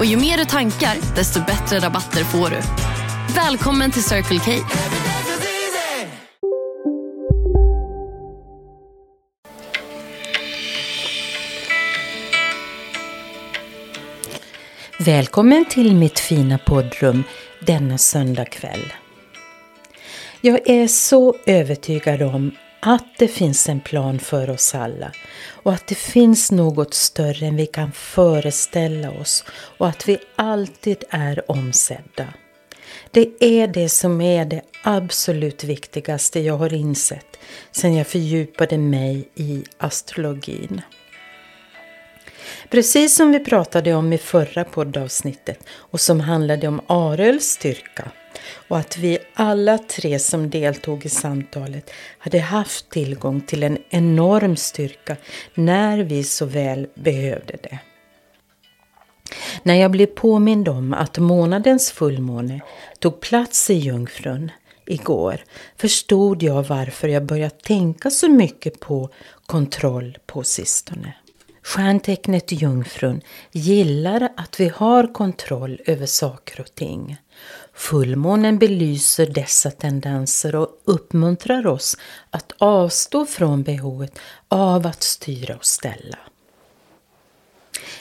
Och ju mer du tankar, desto bättre rabatter får du. Välkommen till Circle K. Välkommen till mitt fina poddrum denna söndagkväll. Jag är så övertygad om att det finns en plan för oss alla och att det finns något större än vi kan föreställa oss och att vi alltid är omsedda. Det är det som är det absolut viktigaste jag har insett sedan jag fördjupade mig i astrologin. Precis som vi pratade om i förra poddavsnittet och som handlade om Aröls styrka och att vi alla tre som deltog i samtalet hade haft tillgång till en enorm styrka när vi så väl behövde det. När jag blev påmind om att månadens fullmåne tog plats i Jungfrun igår förstod jag varför jag börjat tänka så mycket på kontroll på sistone. Stjärntecknet Jungfrun gillar att vi har kontroll över saker och ting. Fullmånen belyser dessa tendenser och uppmuntrar oss att avstå från behovet av att styra och ställa.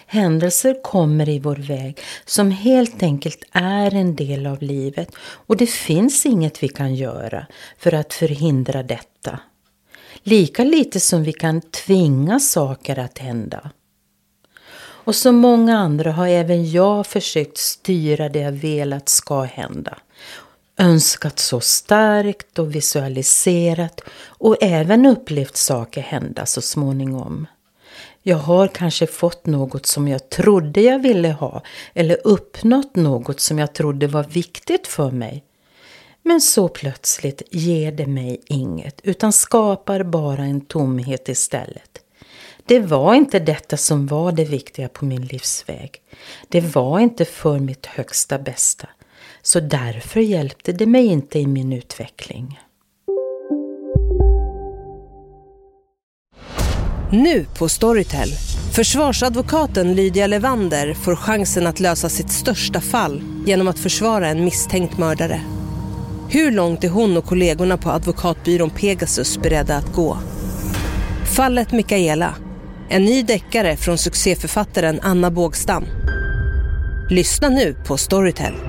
Händelser kommer i vår väg som helt enkelt är en del av livet och det finns inget vi kan göra för att förhindra detta. Lika lite som vi kan tvinga saker att hända. Och som många andra har även jag försökt styra det jag velat ska hända. Önskat så starkt och visualiserat och även upplevt saker hända så småningom. Jag har kanske fått något som jag trodde jag ville ha eller uppnått något som jag trodde var viktigt för mig. Men så plötsligt ger det mig inget utan skapar bara en tomhet istället. Det var inte detta som var det viktiga på min livsväg. Det var inte för mitt högsta bästa. Så därför hjälpte det mig inte i min utveckling. Nu på Storytel. Försvarsadvokaten Lydia Levander får chansen att lösa sitt största fall genom att försvara en misstänkt mördare. Hur långt är hon och kollegorna på advokatbyrån Pegasus beredda att gå? Fallet Mikaela en ny deckare från succéförfattaren Anna Bågstam. Lyssna nu på Storytel.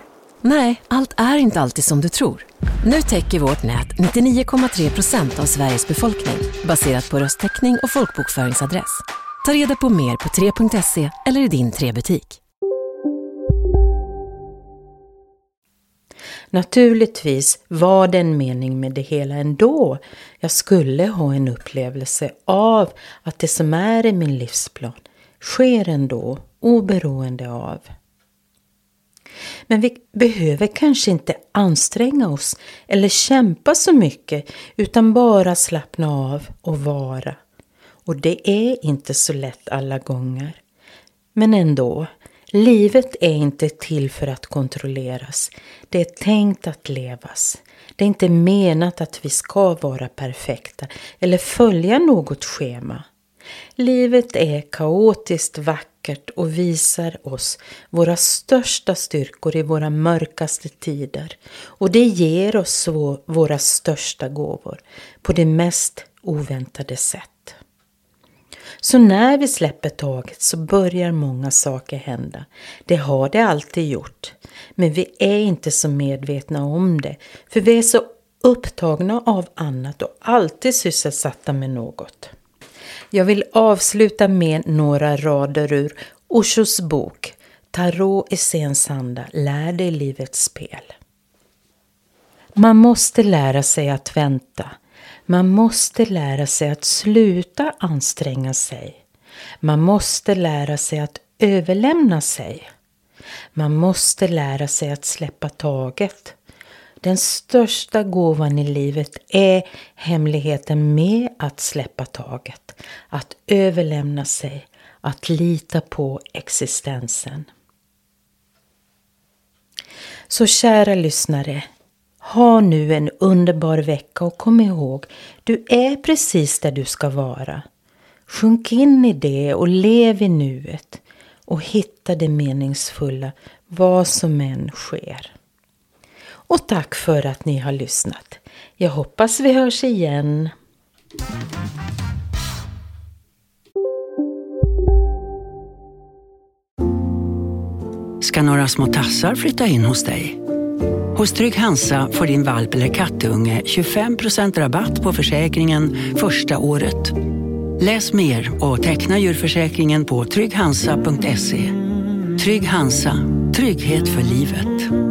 Nej, allt är inte alltid som du tror. Nu täcker vårt nät 99,3 procent av Sveriges befolkning baserat på röstteckning och folkbokföringsadress. Ta reda på mer på 3.se eller i din 3-butik. Naturligtvis var det en mening med det hela ändå. Jag skulle ha en upplevelse av att det som är i min livsplan sker ändå, oberoende av. Men vi behöver kanske inte anstränga oss eller kämpa så mycket utan bara slappna av och vara. Och det är inte så lätt alla gånger. Men ändå, Livet är inte till för att kontrolleras. Det är tänkt att levas. Det är inte menat att vi ska vara perfekta eller följa något schema. Livet är kaotiskt vackert vackert och visar oss våra största styrkor i våra mörkaste tider. Och det ger oss våra största gåvor på det mest oväntade sätt. Så när vi släpper taget så börjar många saker hända. Det har det alltid gjort. Men vi är inte så medvetna om det. För vi är så upptagna av annat och alltid sysselsatta med något. Jag vill avsluta med några rader ur Oshos bok Tarot i sensanda, lär dig livets spel. Man måste lära sig att vänta. Man måste lära sig att sluta anstränga sig. Man måste lära sig att överlämna sig. Man måste lära sig att släppa taget. Den största gåvan i livet är hemligheten med att släppa taget. Att överlämna sig. Att lita på existensen. Så kära lyssnare, ha nu en underbar vecka och kom ihåg, du är precis där du ska vara. Sjunk in i det och lev i nuet och hitta det meningsfulla vad som än sker. Och tack för att ni har lyssnat. Jag hoppas vi hörs igen. Ska några små tassar flytta in hos dig? Hos Trygg Hansa får din valp eller kattunge 25% rabatt på försäkringen första året. Läs mer och teckna djurförsäkringen på trygghansa.se. Trygg Hansa, trygghet för livet.